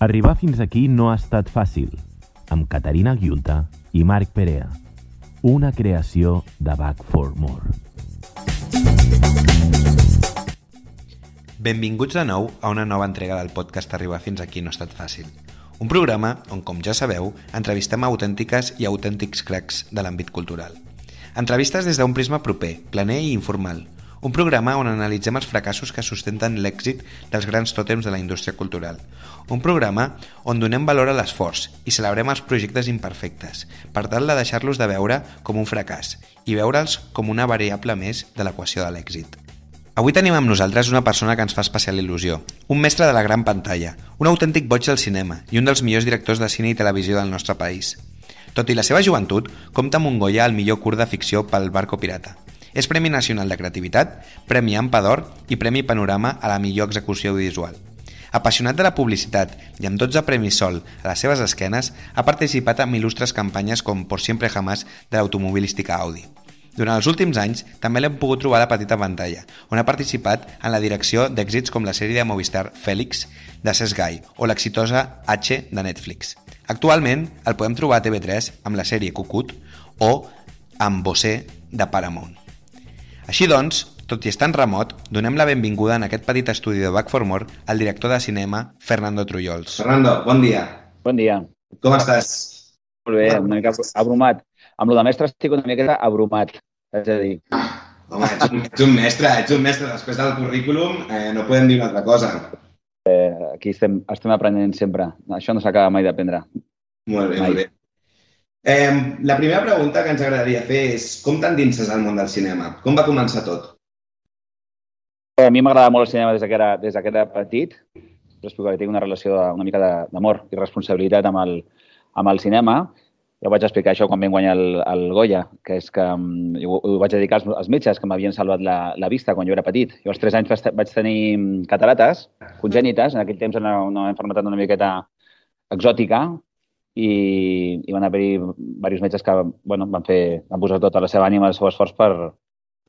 Arribar fins aquí no ha estat fàcil, amb Caterina Guiunta i Marc Perea. Una creació de Back for More. Benvinguts de nou a una nova entrega del podcast Arribar fins aquí no ha estat fàcil. Un programa on, com ja sabeu, entrevistem autèntiques i autèntics cracs de l'àmbit cultural. Entrevistes des d'un prisma proper, planer i informal. Un programa on analitzem els fracassos que sustenten l'èxit dels grans tòtems de la indústria cultural. Un programa on donem valor a l'esforç i celebrem els projectes imperfectes, per tal de deixar-los de veure com un fracàs i veure'ls com una variable més de l'equació de l'èxit. Avui tenim amb nosaltres una persona que ens fa especial il·lusió, un mestre de la gran pantalla, un autèntic boig del cinema i un dels millors directors de cine i televisió del nostre país. Tot i la seva joventut, compta amb un Goya al millor curt de ficció pel Barco Pirata. És Premi Nacional de Creativitat, Premi Ampa d'Or i Premi Panorama a la millor execució audiovisual. Apassionat de la publicitat i amb 12 premis Sol a les seves esquenes, ha participat en il·lustres campanyes com Por Siempre Jamás de l'automobilística Audi. Durant els últims anys també l'hem pogut trobar a la petita pantalla, on ha participat en la direcció d'èxits com la sèrie de Movistar Fèlix, de Cesc Gai, o l'exitosa H de Netflix. Actualment el podem trobar a TV3 amb la sèrie Cucut o amb Bosé de Paramount. Així doncs, tot i estar en remot, donem la benvinguda en aquest petit estudi de Back for More al director de cinema, Fernando Trullols. Fernando, bon dia. Bon dia. Com estàs? Molt bé, una mica abrumat. Amb lo de mestre estic una miqueta abrumat, és a dir. Home, ets un, ets un mestre, ets un mestre. Després del currículum eh, no podem dir una altra cosa. Eh, aquí estem, estem aprenent sempre. Això no s'acaba mai d'aprendre. Molt bé, Mai. molt bé. Eh, la primera pregunta que ens agradaria fer és com t'endinses al món del cinema? Com va començar tot? Eh, A mi m'agradava molt el cinema des de que era, des de que era petit. Explico que tinc una relació de, una mica d'amor i responsabilitat amb el, amb el cinema. Ja ho vaig explicar això quan vam guanyar el, el Goya, que és que um, ho, ho vaig dedicar als, als metges que m'havien salvat la, la vista quan jo era petit. Jo als 3 anys vaig, vaig tenir mm, catarates congènites, en aquell temps era una malaltia una miqueta exòtica, i, i van haver-hi diversos metges que bueno, van, fer, van posar tota la seva ànima, el seu esforç per,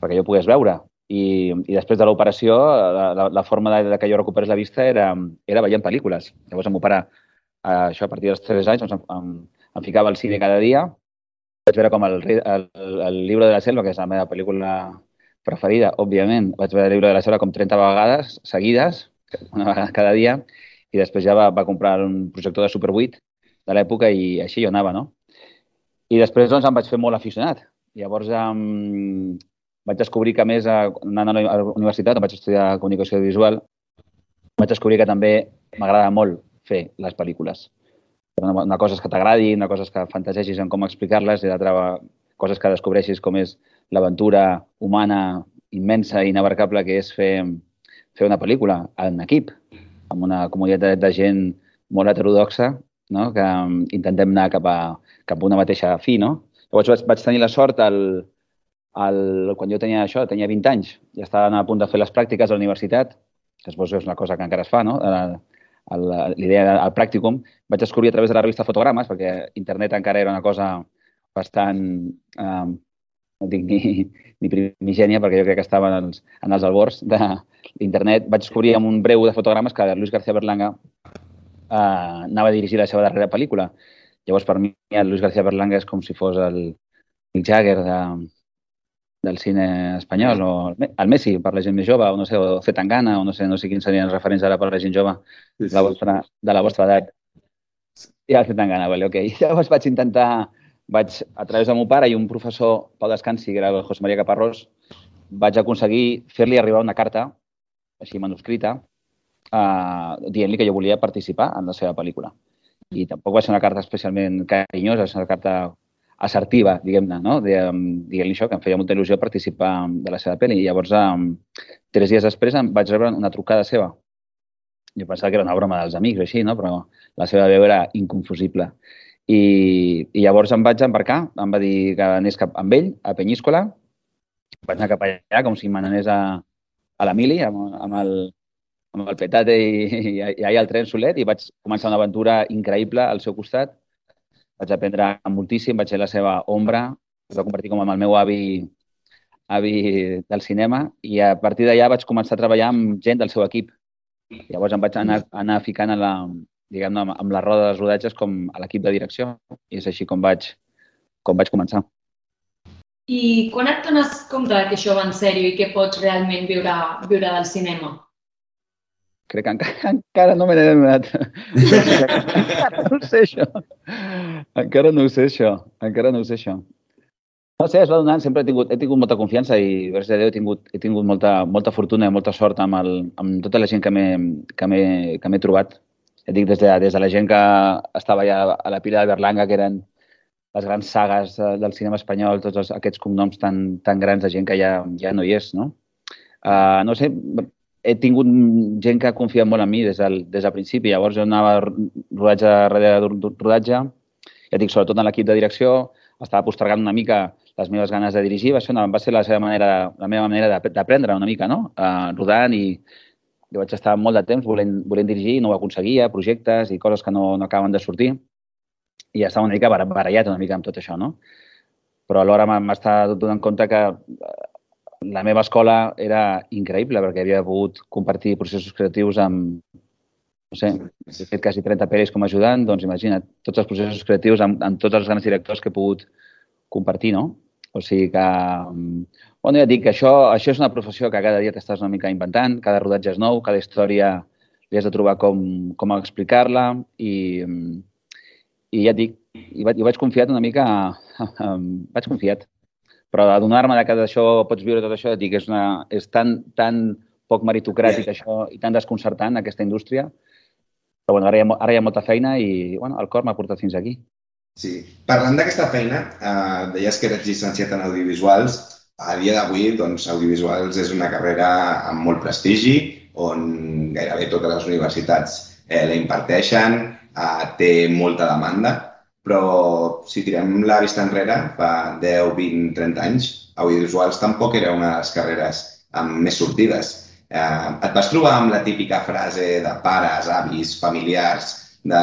perquè jo pogués veure. I, i després de l'operació, la, la, la forma de, de que jo recuperés la vista era, era veient pel·lícules. Llavors em operar eh, això a partir dels 3 anys, doncs em, em, em ficava al cine cada dia. Vaig veure com el, el, el, Libro de la Selva, que és la meva pel·lícula preferida, òbviament. Vaig veure el Libro de la Selva com 30 vegades seguides, una vegada cada dia, i després ja va, va comprar un projector de Super 8 de l'època i així jo anava, no? I després doncs, em vaig fer molt aficionat. Llavors um, vaig descobrir que més, anant a la universitat, vaig estudiar comunicació visual, vaig descobrir que també m'agrada molt fer les pel·lícules. Una, una cosa és que t'agradi, una cosa és que fantasegis en com explicar-les i l'altra coses que descobreixis com és l'aventura humana immensa i inabarcable que és fer, fer una pel·lícula en equip, amb una comunitat de gent molt heterodoxa, no? que um, intentem anar cap a, cap a una mateixa fi. No? Llavors vaig, vaig tenir la sort, el, el, quan jo tenia això, tenia 20 anys, ja estaven a punt de fer les pràctiques a la universitat, que que és una cosa que encara es fa, no? L'idea del pràcticum, vaig descobrir a través de la revista Fotogrames, perquè internet encara era una cosa bastant, eh, no dic ni, ni primigènia, perquè jo crec que estava en els, en els albors de l'internet. Vaig descobrir amb un breu de fotogrames que Luis García Berlanga eh, anava a dirigir la seva darrera pel·lícula. Llavors, per mi, el Luis García Berlanga és com si fos el Mick Jagger de, del cine espanyol, o el Me- el Messi per la gent més jove, o no sé, o Zetangana, o no sé, no sé quins serien els referents ara per la gent jove Sí, de la vostra, de la vostra edat. Ja el Zetangana, vale, ok. Llavors vaig intentar, vaig, a través del meu pare i un professor, Pau Descansi, que era el José María Caparrós, vaig aconseguir fer-li arribar una carta, així manuscrita, eh, dient-li que jo volia participar en la seva pel·lícula. I tampoc va ser una carta especialment carinyosa, ser una carta assertiva, diguem-ne, no? Dient-li això, que em feia molta il·lusió participar de la seva pel·li. I llavors, um, tres dies després, em vaig rebre una trucada seva. Jo pensava que era una broma dels amics o així, no? però la seva veu era inconfusible. I, I llavors em vaig embarcar, em va dir que anés cap amb ell, a Penyíscola, vaig anar cap allà com si me n'anés a, a la mili, amb, amb, el, amb el petate i, i, i allà al tren solet, i vaig començar una aventura increïble al seu costat. Vaig aprendre moltíssim, vaig ser la seva ombra, es va convertir com en el meu avi, avi del cinema, i a partir d'allà vaig començar a treballar amb gent del seu equip. Llavors em vaig anar, anar ficant a la, diguem-ne, amb, amb la roda dels rodatges com a l'equip de direcció. I és així com vaig, com vaig començar. I quan et dones compte que això va en sèrio i que pots realment viure, viure del cinema? Crec que encara, encara no me n'he adonat. encara no ho sé, això. Encara no ho sé, això. Encara no ho sé, això. No sé, es va donant, sempre he tingut, he tingut molta confiança i, gràcies a Déu, he tingut, he tingut molta, molta fortuna i molta sort amb, el, amb tota la gent que m'he trobat. Et dic, des de, des de la gent que estava ja a la pila de Berlanga, que eren les grans sagues del cinema espanyol, tots els, aquests cognoms tan, tan grans de gent que ja, ja no hi és, no? Uh, no sé, he tingut gent que ha confiat molt en mi des del, des del principi. Llavors jo anava rodatge darrere rodatge, ja dic, sobretot en l'equip de direcció, estava postergant una mica les meves ganes de dirigir, va ser, una, va ser la, seva manera, la meva manera d'aprendre una mica, no? Uh, rodant i jo vaig estar molt de temps volent, volent dirigir i no ho aconseguia, projectes i coses que no, no acaben de sortir. I estava una mica barallat una mica amb tot això, no? Però alhora m'està donant compte que la meva escola era increïble perquè havia pogut compartir processos creatius amb, no sé, he fet quasi 30 pel·lis com a ajudant, doncs imagina't, tots els processos creatius amb, amb tots els grans directors que he pogut compartir, no? O sigui que, bueno, ja dic que això, això és una professió que cada dia t'estàs una mica inventant, cada rodatge és nou, cada història li has de trobar com, com explicar-la i, i ja dic, i vaig, i vaig confiat una mica, vaig confiat però adonar-me que d'això pots viure tot això, dic, és, una, és tan, tan poc meritocràtic yeah. això i tan desconcertant, aquesta indústria. Però bueno, ara, hi ha, ara hi ha molta feina i bueno, el cor m'ha portat fins aquí. Sí. Parlant d'aquesta feina, eh, deies que eres llicenciat en audiovisuals. A dia d'avui, doncs, audiovisuals és una carrera amb molt prestigi, on gairebé totes les universitats eh, la imparteixen, eh, té molta demanda però si tirem la vista enrere, fa 10, 20, 30 anys, audiovisuals tampoc era una de les carreres amb més sortides. Eh, et vas trobar amb la típica frase de pares, avis, familiars, de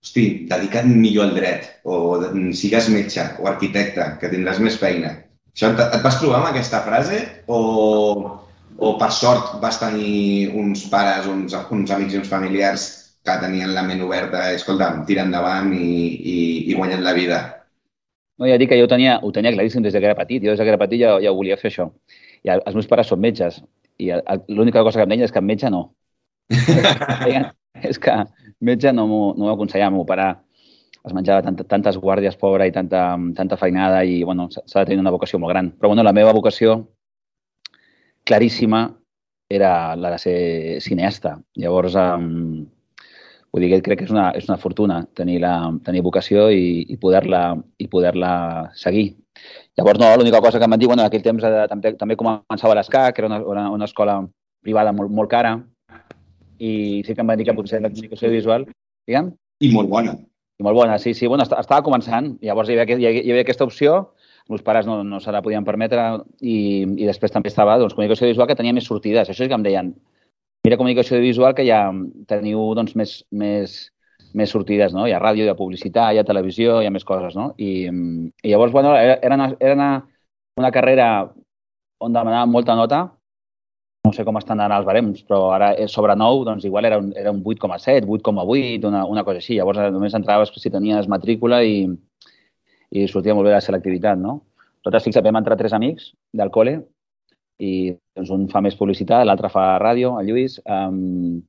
hosti, dedica't millor al dret, o sigues metge o arquitecte, que tindràs més feina. Això, et, et vas trobar amb aquesta frase o, o per sort vas tenir uns pares, uns, uns amics i uns familiars que tenien la ment oberta, escolta'm, tira endavant i, i, i guanyen la vida. No, ja dic que jo ho tenia, ho tenia claríssim des que era petit. Jo des que era petit ja, ja volia fer això. I els meus pares són metges. I l'única cosa que em deien és que metge no. és que metge no m'ho no aconsellava. Meu pare es menjava tant, tantes guàrdies, pobra, i tanta, tanta feinada, i bueno, s'ha de tenir una vocació molt gran. Però bueno, la meva vocació claríssima era la de ser cineasta. Llavors, um, Vull dir que crec que és una, és una fortuna tenir, la, tenir vocació i, i poder-la i poder seguir. Llavors, no, l'única cosa que em van dir, bueno, en aquell temps eh, també, també començava l'ESCAC, que era una, una, una escola privada molt, molt cara, i sí que em van dir que potser la comunicació visual, diguem? I molt bona. I molt bona, sí, sí. Bueno, estava començant. Llavors hi havia, hi havia, hi havia aquesta opció, els pares no, no se la podien permetre i, i després també estava doncs, comunicació visual que tenia més sortides. Això sí que em deien, mira comunicació visual que ja teniu doncs, més, més, més sortides, no? Hi ha ràdio, hi ha publicitat, hi ha televisió, hi ha més coses, no? I, i llavors, bueno, era, una, era una, una carrera on demanava molta nota, no sé com estan ara els barems, però ara sobre 9, doncs igual era un, era un 8,7, 8,8, una, una cosa així. Llavors només entraves si tenies matrícula i, i sortia molt bé la selectivitat, no? Nosaltres, fixa't, vam entrar tres amics del col·le i doncs, un fa més publicitat, l'altre fa ràdio, el Lluís, um,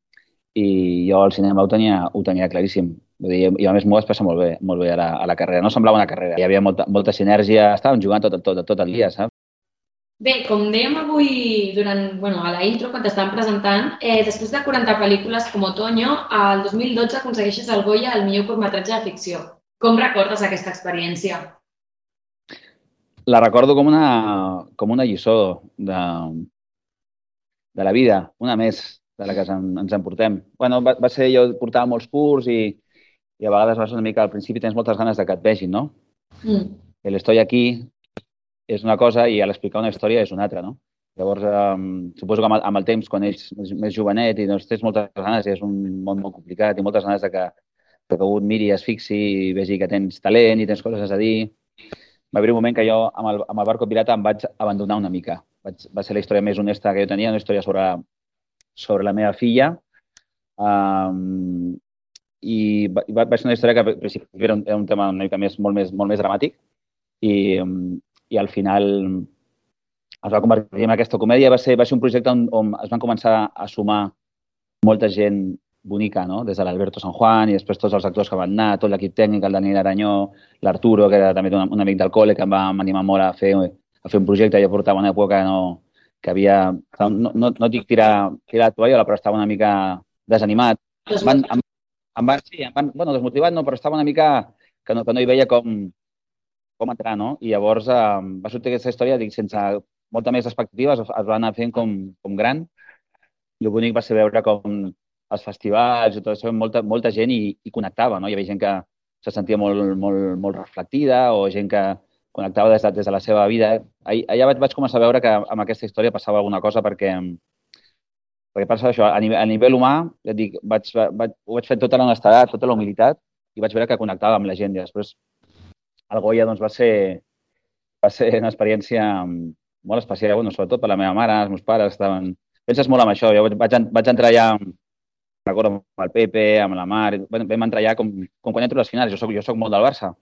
i jo al cinema ho tenia, ho tenia claríssim. Vull dir, I a més m'ho vaig passar molt bé, molt bé a la, a la carrera. No semblava una carrera, hi havia molta, molta sinergia, estàvem jugant tot, tot, tot el dia, saps? Bé, com dèiem avui durant, bueno, a la intro, quan t'estàvem presentant, eh, després de 40 pel·lícules com Otoño, al 2012 aconsegueixes el Goya al millor curtmetratge de ficció. Com recordes aquesta experiència? La recordo com una, com una lliçó de, de la vida, una més de la que ens, ens emportem. bueno, va, va ser, jo portava molts curs i, i a vegades vas una mica, al principi tens moltes ganes de que et vegin, no? Mm. El estoy aquí és una cosa i a l'explicar una història és una altra, no? Llavors, um, suposo que amb el, amb el temps, quan ets més, més jovenet i doncs, tens moltes ganes i és un món molt complicat i moltes ganes de que, que algú et miri, es fixi i vegi que tens talent i tens coses a dir va haver un moment que jo amb el, amb el barco pirata em vaig abandonar una mica. Vaig, va ser la història més honesta que jo tenia, una història sobre, sobre la meva filla. Um, i va, va ser una història que era un, era un tema una mica més, molt, més, molt més dramàtic i, i al final es va convertir en aquesta comèdia. Va ser, va ser un projecte on, on es van començar a sumar molta gent bonica, no? Des de l'Alberto San Juan i després tots els actors que van anar, tot l'equip tècnic, el Daniel Aranyó, l'Arturo, que era també un, un amic del col·le, que em va animar molt a fer, a fer un projecte. Jo portava una època que no, que havia... No, no, no dic tirar, tirar la tovallola, però estava una mica desanimat. Em van, em, em van, sí, em van, bueno, desmotivat no, però estava una mica que no, que no hi veia com, com entrar, no? I llavors eh, va sortir aquesta història, dic, sense molta més expectatives, es, va anar fent com, com gran. I el bonic va ser veure com els festivals i tot això, molta, molta gent i, i connectava, no? Hi havia gent que se sentia molt, molt, molt reflectida o gent que connectava des de, des de la seva vida. Allà vaig, vaig començar a veure que amb aquesta història passava alguna cosa perquè perquè passa això, a nivell, a nivell humà, ja dic, vaig, vaig, ho vaig fer tota l'honestedat, tota la humilitat, i vaig veure que connectava amb la gent. I després, el Goya doncs, va, ser, va ser una experiència molt especial, bueno, sobretot per la meva mare, els meus pares estaven... Penses molt en això, jo vaig, vaig entrar allà, recordo, amb el Pepe, amb la Mar, vam entrar allà com, com quan entro a les finals, jo soc, jo soc molt del Barça,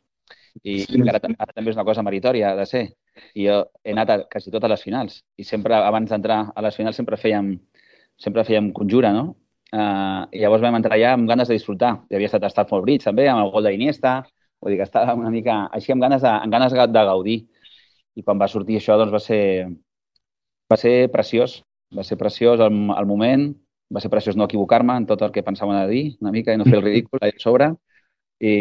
i, i ara, ara també és una cosa meritòria de ser. I jo he anat a quasi totes les finals, i sempre, abans d'entrar a les finals, sempre fèiem sempre fèiem conjura, no? Uh, I llavors vam entrar allà amb ganes de disfrutar. Hi havia estat a Stanford Bridge també, amb el gol d'Iniesta, vull dir que estava una mica així amb ganes de, amb ganes de gaudir. I quan va sortir això, doncs va ser, va ser preciós. Va ser preciós el, el moment, va ser preciós no equivocar-me en tot el que pensava de dir, una mica, i no fer el ridícul allà sobre. I,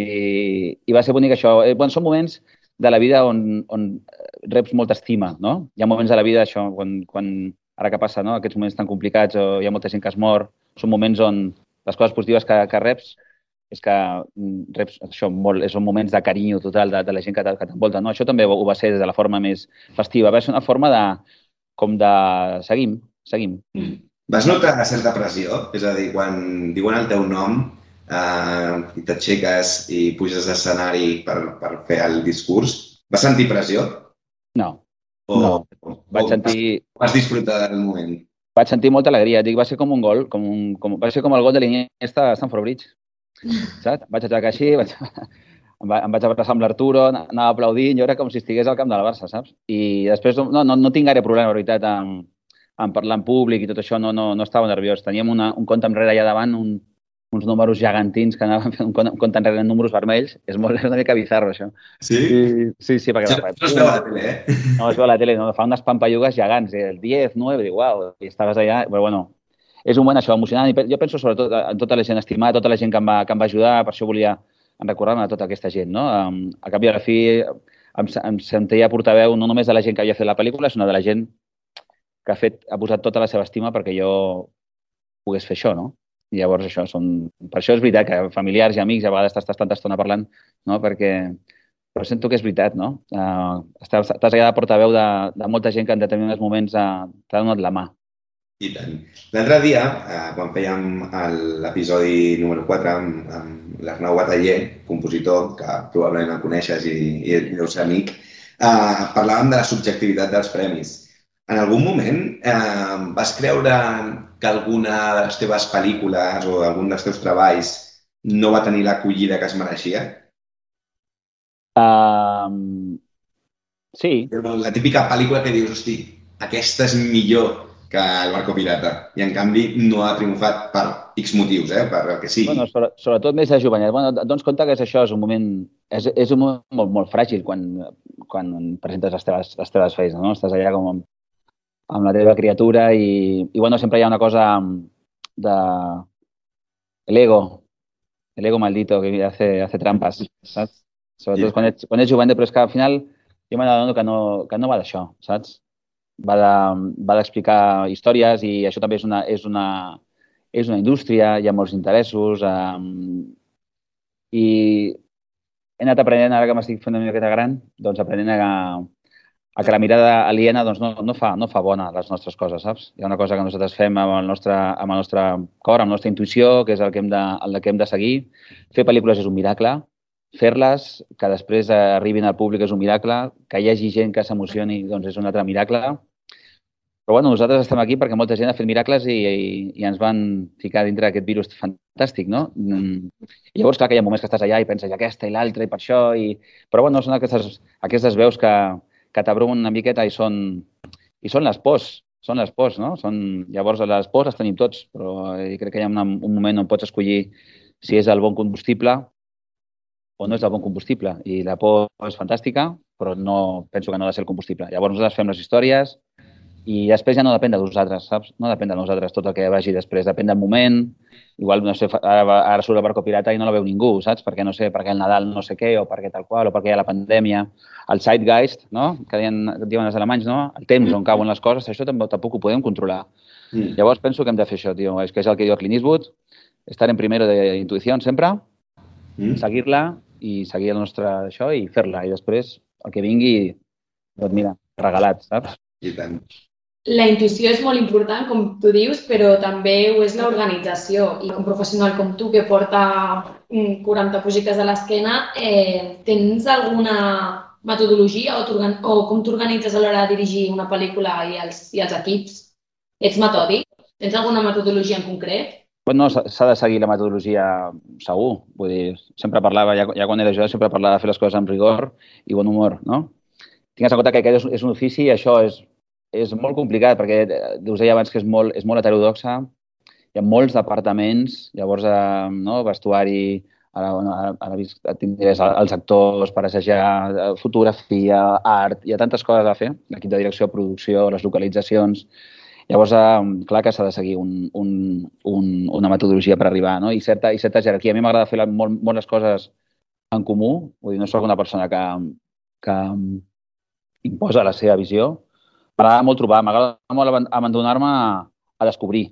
i va ser bonic això. Eh, bueno, són moments de la vida on, on reps molta estima, no? Hi ha moments de la vida, això, quan, quan ara que passa no? aquests moments tan complicats o hi ha molta gent que es mor, són moments on les coses positives que, que reps és que mm, reps això, molt, són moments de carinyo total de, de la gent que, que t'envolta. No? Això també ho va ser des de la forma més festiva. Va ser una forma de, com de... Seguim, seguim. Vas notar certa pressió? És a dir, quan diuen el teu nom eh, i t'aixeques i puges d'escenari per, per fer el discurs, vas sentir pressió? No, o, no, vaig sentir... Vas disfrutar del moment? Vaig sentir molta alegria. Dic, va ser com un gol, com un, com, va ser com el gol de l'Iniesta a Stanford Bridge. Saps? Vaig aixecar així, vaig, em, va, em vaig abraçar amb l'Arturo, anava aplaudint, jo era com si estigués al camp de la Barça, saps? I després no, no, no tinc gaire problema, la veritat, en, en parlar en públic i tot això, no, no, no estava nerviós. Teníem una, un compte enrere allà davant, un, uns números gegantins que anaven fent un compte enrere en números vermells. És, molt, és una mica bizarro, això. Sí? I, sí, sí, perquè... Això no es veu a la tele, eh? No, es veu a la tele, no, fa unes pampallugues gegants, eh? el 10, 9, dic, uau, i estaves allà, però bueno, és un moment això, emocionant, i jo penso sobretot en tota la gent estimada, tota la gent que em va, que em va ajudar, per això volia recordar-me de tota aquesta gent, no? A cap i a la fi em, em sentia portaveu no només de la gent que havia fet la pel·lícula, sinó de la gent que ha, fet, ha posat tota la seva estima perquè jo pogués fer això, no? I llavors això són... Per això és veritat que familiars i amics a vegades t'estàs tanta estona parlant, no? Perquè però sento que és veritat, no? Uh, estàs, estàs allà de portaveu de, de molta gent que en determinats moments uh, t'ha donat la mà. I tant. L'altre dia, eh, quan fèiem l'episodi número 4 amb, amb l'Arnau Bataller, compositor, que probablement el coneixes i, i deu ser amic, eh, parlàvem de la subjectivitat dels premis. En algun moment eh, vas creure que alguna de les teves pel·lícules o algun dels teus treballs no va tenir l'acollida que es mereixia? Um, sí. La típica pel·lícula que dius, hosti, aquesta és millor que el Barco Pirata. I, en canvi, no ha triomfat per X motius, eh? per el que sigui. Bueno, sobre, sobretot més de jovenet. Bueno, dones compte que és això, és un moment, és, és un moment molt, molt fràgil quan, quan presentes les teves, les teves feines, no? Estàs allà com amb la teva criatura i, i bueno, sempre hi ha una cosa de l'ego, el ego maldito que hace, hace trampas, saps? Sobretot sí. quan, ets, quan ets jovent, però és que al final jo m'adono que no, que no va d'això, saps? Va d'explicar de, històries i això també és una, és una, és una indústria, hi ha molts interessos um, i he anat aprenent, ara que m'estic fent una miqueta gran, doncs aprenent a, a que la mirada aliena doncs, no, no, fa, no fa bona les nostres coses, saps? Hi ha una cosa que nosaltres fem amb el nostre, amb el nostre cor, amb la nostra intuïció, que és el que hem de, el que hem de seguir. Fer pel·lícules és un miracle, fer-les, que després arribin al públic és un miracle, que hi hagi gent que s'emocioni doncs és un altre miracle. Però bueno, nosaltres estem aquí perquè molta gent ha fet miracles i, i, i ens van ficar dintre d'aquest virus fantàstic, no? Mm. I llavors, clar, que hi ha moments que estàs allà i penses i aquesta i l'altra i per això, i... però bueno, són aquestes, aquestes veus que, que t'abrumen una miqueta i són, i són les pors, són les pors, no? Són, llavors, les pors les tenim tots, però eh, crec que hi ha una, un moment on pots escollir si és el bon combustible o no és el bon combustible. I la por és fantàstica, però no penso que no ha de ser el combustible. Llavors nosaltres fem les històries, i després ja no depèn de nosaltres, saps? No depèn de nosaltres tot el que vagi després, depèn del moment. Igual, no sé, ara, ara surt el barco pirata i no la veu ningú, saps? Perquè, no sé, perquè el Nadal no sé què, o perquè tal qual, o perquè hi ha la pandèmia. El zeitgeist, no? Que diuen, diuen els alemanys, no? El temps on cauen les coses, això tampoc, tampoc ho podem controlar. Mm. Llavors penso que hem de fer això, tio. És que és el que diu Clint Eastwood, estar en primero de intuïció sempre, mm. seguir-la i seguir el nostre això i fer-la. I després el que vingui, doncs mira, regalat, saps? I tant. La intuïció és molt important, com tu dius, però també ho és l'organització. I un professional com tu, que porta 40 mm, projectes a l'esquena, eh, tens alguna metodologia o, o com t'organitzes a l'hora de dirigir una pel·lícula i els, i els equips? Ets metòdic? Tens alguna metodologia en concret? No, s'ha de seguir la metodologia segur. Vull dir, sempre parlava, ja, ja quan era jo, sempre parlava de fer les coses amb rigor i bon humor, no? Tingues en compte que aquest és, és un ofici i això és, és molt complicat perquè eh, us deia abans que és molt, és molt heterodoxa, hi ha molts departaments, llavors eh, no, vestuari, ara, ara, ara tindries els actors per assajar, eh, fotografia, art, hi ha tantes coses a fer, l'equip de direcció, producció, les localitzacions, Llavors, eh, clar que s'ha de seguir un, un, un, una metodologia per arribar, no? I certa, i certa jerarquia. A mi m'agrada fer la, molt, molt les coses en comú, vull dir, no sóc una persona que, que imposa la seva visió, M'agrada molt trobar, m'agrada molt abandonar-me a, descobrir.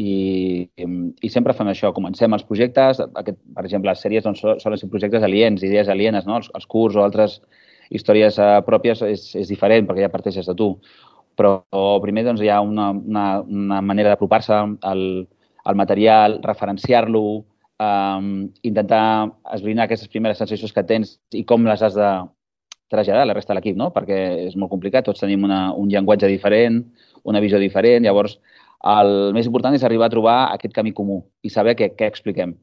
I, I sempre fem això, comencem els projectes, aquest, per exemple, les sèries doncs, solen ser projectes aliens, idees alienes, no? els, els curs o altres històries uh, pròpies és, és diferent perquè ja parteixes de tu. Però primer doncs, hi ha una, una, una manera d'apropar-se al, al material, referenciar-lo, um, intentar esbrinar aquestes primeres sensacions que tens i com les has de, traslladar a la resta de l'equip, no? perquè és molt complicat, tots tenim una, un llenguatge diferent, una visió diferent, llavors el més important és arribar a trobar aquest camí comú i saber què, què expliquem.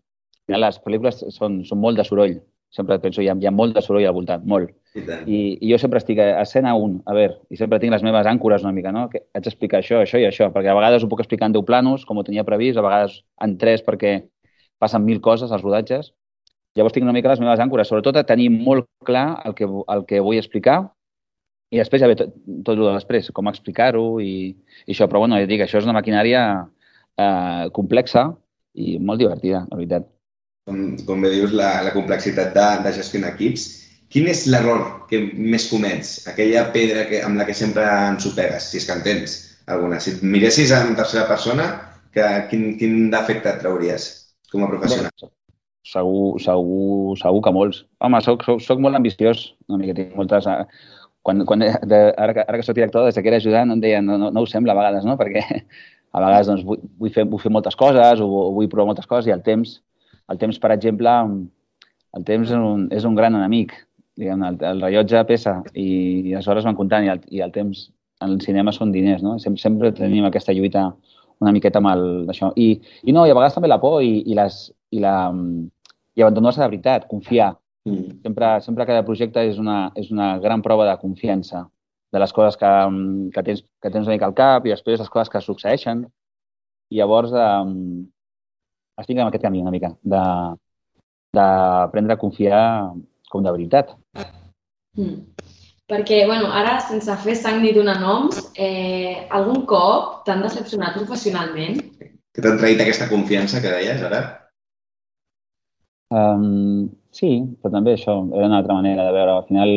Les pel·lícules són, són molt de soroll, sempre penso, hi ha, hi ha molt de soroll al voltant, molt. I, I, I jo sempre estic a escena 1, a veure, i sempre tinc les meves àncores una mica, no? Que haig d'explicar això, això i això, perquè a vegades ho puc explicar en 10 planos, com ho tenia previst, a vegades en 3 perquè passen mil coses als rodatges, Llavors tinc una mica les meves àncores, sobretot a tenir molt clar el que, el que vull explicar i després ja ve tot, tot el de després, com explicar-ho i, i això. Però bueno, ja dic, això és una maquinària eh, complexa i molt divertida, la veritat. Com, com bé dius, la, la complexitat de, de gestionar equips. Quin és l'error que més comets? Aquella pedra que, amb la que sempre ensopegues, si és que en tens alguna. Si et miressis en tercera persona, que, quin, quin defecte et trauries com a professional? Bueno, Segur, segur, segur que molts. Home, soc, soc, soc molt ambiciós, una mica, tinc moltes... Eh, quan, quan, de, ara, que, ara que soc director, des que era ajudant, em deien, no, no, no ho sembla a vegades, no? Perquè a vegades doncs, vull, vull, fer, vull fer moltes coses o, vull provar moltes coses i el temps, el temps, per exemple, el temps és un, és un gran enemic. Diguem, el, el rellotge pesa i, i les hores van comptant i el, i el temps en el cinema són diners, no? Sempre, sempre tenim aquesta lluita una miqueta amb el, això. I, I no, i a vegades també la por i, i, les, i la, i abandonar-se de veritat, confiar. Mm. Sempre, sempre cada projecte és una, és una gran prova de confiança de les coses que, que, tens, que tens una mica al cap i després les coses que succeeixen. I llavors um, estic en aquest camí una mica de d'aprendre a confiar com de veritat. Mm. Perquè, bueno, ara, sense fer sang ni donar noms, eh, algun cop t'han decepcionat professionalment? Que t'han traït aquesta confiança que deies ara? Um, sí, però també això era una altra manera de veure. Al final...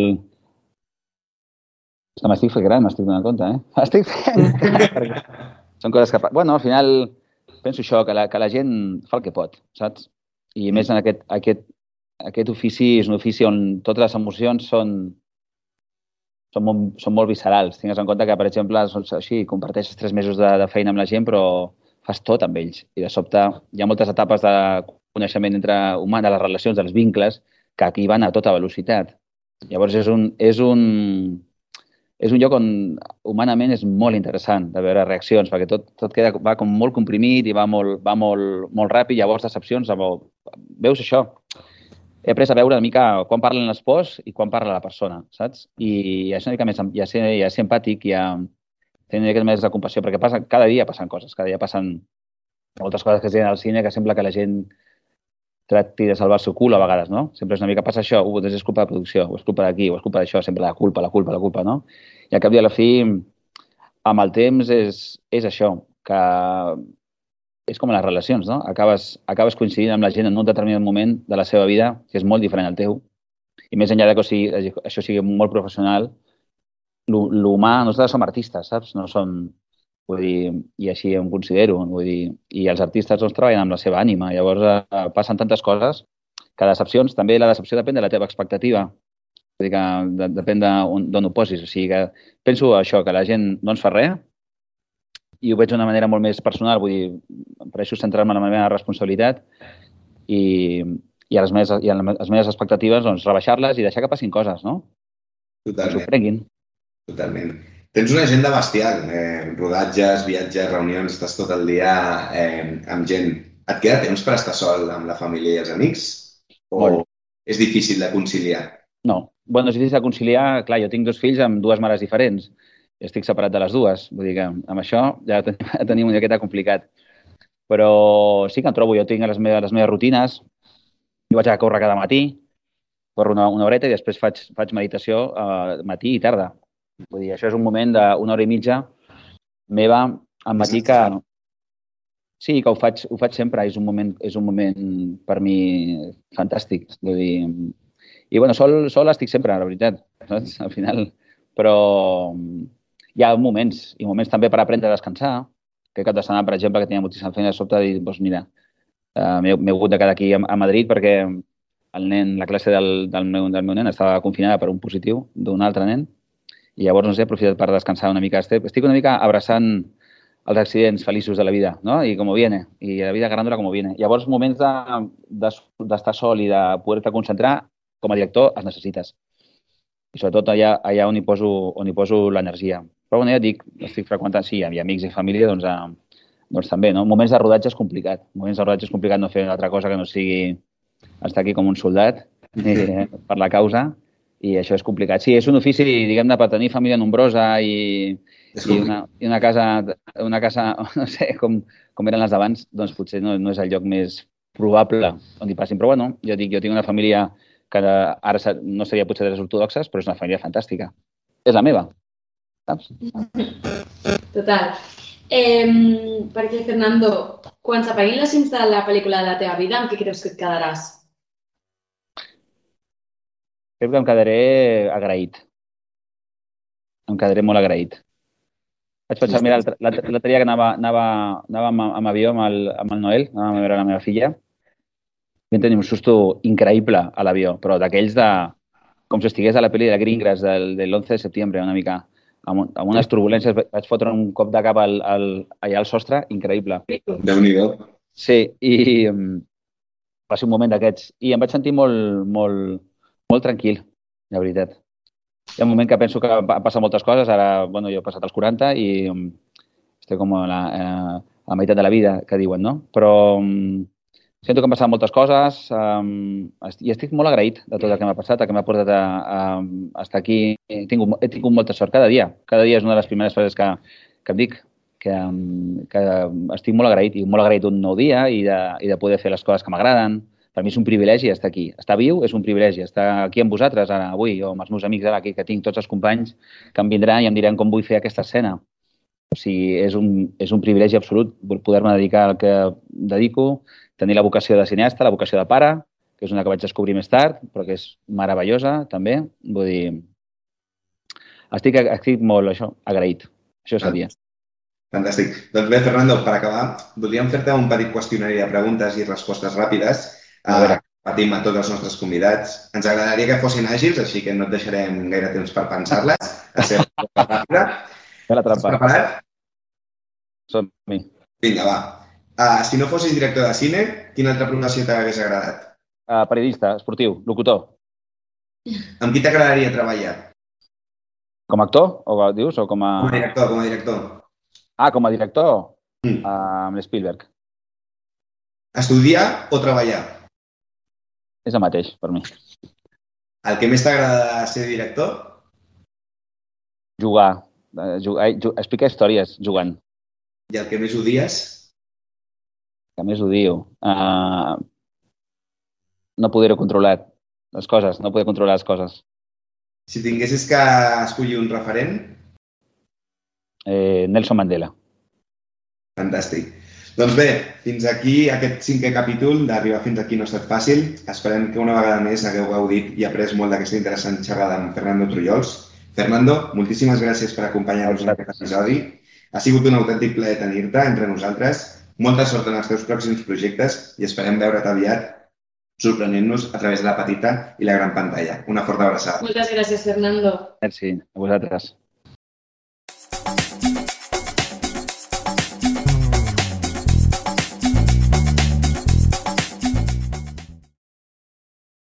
Que m'estic fent gran, m'estic donant compte, eh? Estic fent... Són coses que... Bueno, al final penso això, que la, que la gent fa el que pot, saps? I més en aquest, aquest, aquest ofici és un ofici on totes les emocions són, són, molt, són molt viscerals. Tingues en compte que, per exemple, doncs, així, comparteixes tres mesos de, de feina amb la gent, però fas tot amb ells. I de sobte hi ha moltes etapes de coneixement entre humà, de les relacions, dels vincles, que aquí van a tota velocitat. Llavors és un, és un, és un lloc on humanament és molt interessant de veure reaccions, perquè tot, tot queda, va com molt comprimit i va molt, va molt, molt ràpid, llavors decepcions, molt... veus això? He après a veure una mica quan parlen les pors i quan parla la persona, saps? I és una mica més, ja ser, ja ser empàtic, ja tenir una mica més de compassió, perquè passa, cada dia passen coses, cada dia passen moltes coses que es diuen al cine que sembla que la gent tracti de salvar el seu cul a vegades, no? Sempre és una mica passa això, uh, doncs és culpa de producció, o és culpa d'aquí, o és culpa d'això, sempre la culpa, la culpa, la culpa, no? I al cap i a la fi, amb el temps és, és això, que és com les relacions, no? Acabes, acabes coincidint amb la gent en un determinat moment de la seva vida que és molt diferent al teu. I més enllà de que sigui, això sigui molt professional, l'humà, nosaltres som artistes, saps? No som, Vull dir, i així em considero. Vull dir, I els artistes doncs, treballen amb la seva ànima. Llavors eh, passen tantes coses que decepcions, també la decepció depèn de la teva expectativa. Vull dir que de, depèn d'on ho posis. O sigui que penso això, que la gent no ens fa res i ho veig d'una manera molt més personal. Vull dir, prefereixo centrar-me en la meva responsabilitat i, i a les meves, i a les meves expectatives doncs, rebaixar-les i deixar que passin coses, no? Totalment. Que Totalment. Tens una agenda bestial, eh, rodatges, viatges, reunions, estàs tot el dia eh, amb gent. Et queda temps per estar sol amb la família i els amics? O Molt. és difícil de conciliar? No. bueno, és difícil de conciliar. Clar, jo tinc dos fills amb dues mares diferents. Estic separat de les dues. Vull dir que amb això ja tenim una miqueta complicat. Però sí que em trobo. Jo tinc les meves, les meves rutines. Jo vaig a córrer cada matí, corro una, una horeta i després faig, faig meditació eh, matí i tarda Vull dir, això és un moment d'una hora i mitja meva al matí que... Sí, que ho faig, ho faig sempre. És un moment, és un moment per mi fantàstic. Vull dir, I, bueno, sol, sol estic sempre, la veritat, saps? Al final. Però hi ha moments, i moments també per aprendre a descansar. Que cap de setmana, per exemple, que tenia moltíssima feina de sobte, i doncs mira, uh, m'he hagut de quedar aquí a, a Madrid perquè el nen, la classe del, del, meu, del meu nen estava confinada per un positiu d'un altre nen i llavors, no sé, he aprofitat per descansar una mica. Estic una mica abraçant els accidents feliços de la vida, no? I com viene, i la vida agarrándola com viene. Llavors, moments d'estar de, de, sol i de poder-te concentrar, com a director, els necessites. I sobretot allà, allà on hi poso, on hi poso l'energia. Però bueno, ja dic, estic freqüentant, sí, i amics i família, doncs, eh, doncs també, no? Moments de rodatge és complicat. Moments de rodatge és complicat no fer altra cosa que no sigui estar aquí com un soldat eh, per la causa i això és complicat. Sí, és un ofici, diguem-ne, per tenir família nombrosa i, i, una, i una casa, una casa, no sé, com, com eren les d'abans, doncs potser no, no és el lloc més probable on hi passin. Però bueno, jo dic, jo tinc una família que ara no seria potser de les ortodoxes, però és una família fantàstica. És la meva, saps? Total. Eh, perquè, Fernando, quan s'apaguin les cims de la pel·lícula de la teva vida, amb què creus que et quedaràs? Crec que em quedaré agraït. Em quedaré molt agraït. Vaig pensar, mira, l'altre dia que anava, anava, anava amb, amb avió amb el, amb el Noel, anàvem a veure la meva filla, vam tenir un susto increïble a l'avió, però d'aquells de... com si estigués a la pel·li de Gringras del, de l'11 de setembre, una mica, amb, amb unes turbulències, vaig fotre un cop de cap al, al, allà al sostre, increïble. déu nhi Sí, i um, va ser un moment d'aquests. I em vaig sentir molt, molt, molt tranquil, la veritat. Hi ha un moment que penso que han passat moltes coses, ara, bueno, jo he passat els 40 i um, estic com a la, eh, a la meitat de la vida, que diuen, no? Però um, sento que han passat moltes coses um, i estic molt agraït de tot el que m'ha passat, el que m'ha portat a, a, a estar aquí. He tingut, he tingut molta sort cada dia. Cada dia és una de les primeres frases que, que em dic, que, que estic molt agraït i molt agraït un nou dia i de, i de poder fer les coses que m'agraden, per mi és un privilegi estar aquí. Estar viu és un privilegi. Estar aquí amb vosaltres ara, avui, o amb els meus amics ara aquí, que tinc tots els companys que em vindran i em diran com vull fer aquesta escena. O sigui, és un, és un privilegi absolut poder-me dedicar al que dedico, tenir la vocació de cineasta, la vocació de pare, que és una que vaig descobrir més tard, però que és meravellosa, també. Vull dir, estic, estic molt, això, agraït. Això seria. Fantàstic. Doncs bé, Fernando, per acabar, voldríem fer-te un petit qüestionari de preguntes i respostes ràpides a veure. patim a tots els nostres convidats. Ens agradaria que fossin àgils, així que no et deixarem gaire temps per pensar-les. A ser ràpida. la trampa. Estàs preparat? Som-hi. Vinga, va. Uh, si no fossis director de cine, quina altra professió t'hagués agradat? Uh, periodista, esportiu, locutor. Amb qui t'agradaria treballar? Com a actor, o dius, o com a... Com a director, com a director. Ah, com a director? Mm. Uh, amb Spielberg. Estudiar o treballar? És el mateix, per mi. El que més t'agrada ser director? Jugar. Uh, jugar ju explicar històries jugant. I el que més odies? Que més odio. Uh, no poder-ho controlar. Les coses, no poder controlar les coses. Si tinguessis que escollir un referent? Eh, Nelson Mandela. Fantàstic. Doncs bé, fins aquí aquest cinquè capítol d'Arribar fins aquí no ha estat fàcil. Esperem que una vegada més hagueu gaudit i après molt d'aquesta interessant xerrada amb Fernando Trullols. Fernando, moltíssimes gràcies per acompanyar-nos en aquest episodi. Ha sigut un autèntic plaer tenir-te entre nosaltres. Molta sort en els teus pròxims projectes i esperem veure't aviat sorprenent-nos a través de la petita i la gran pantalla. Una forta abraçada. Moltes gràcies, Fernando. Merci, a vosaltres.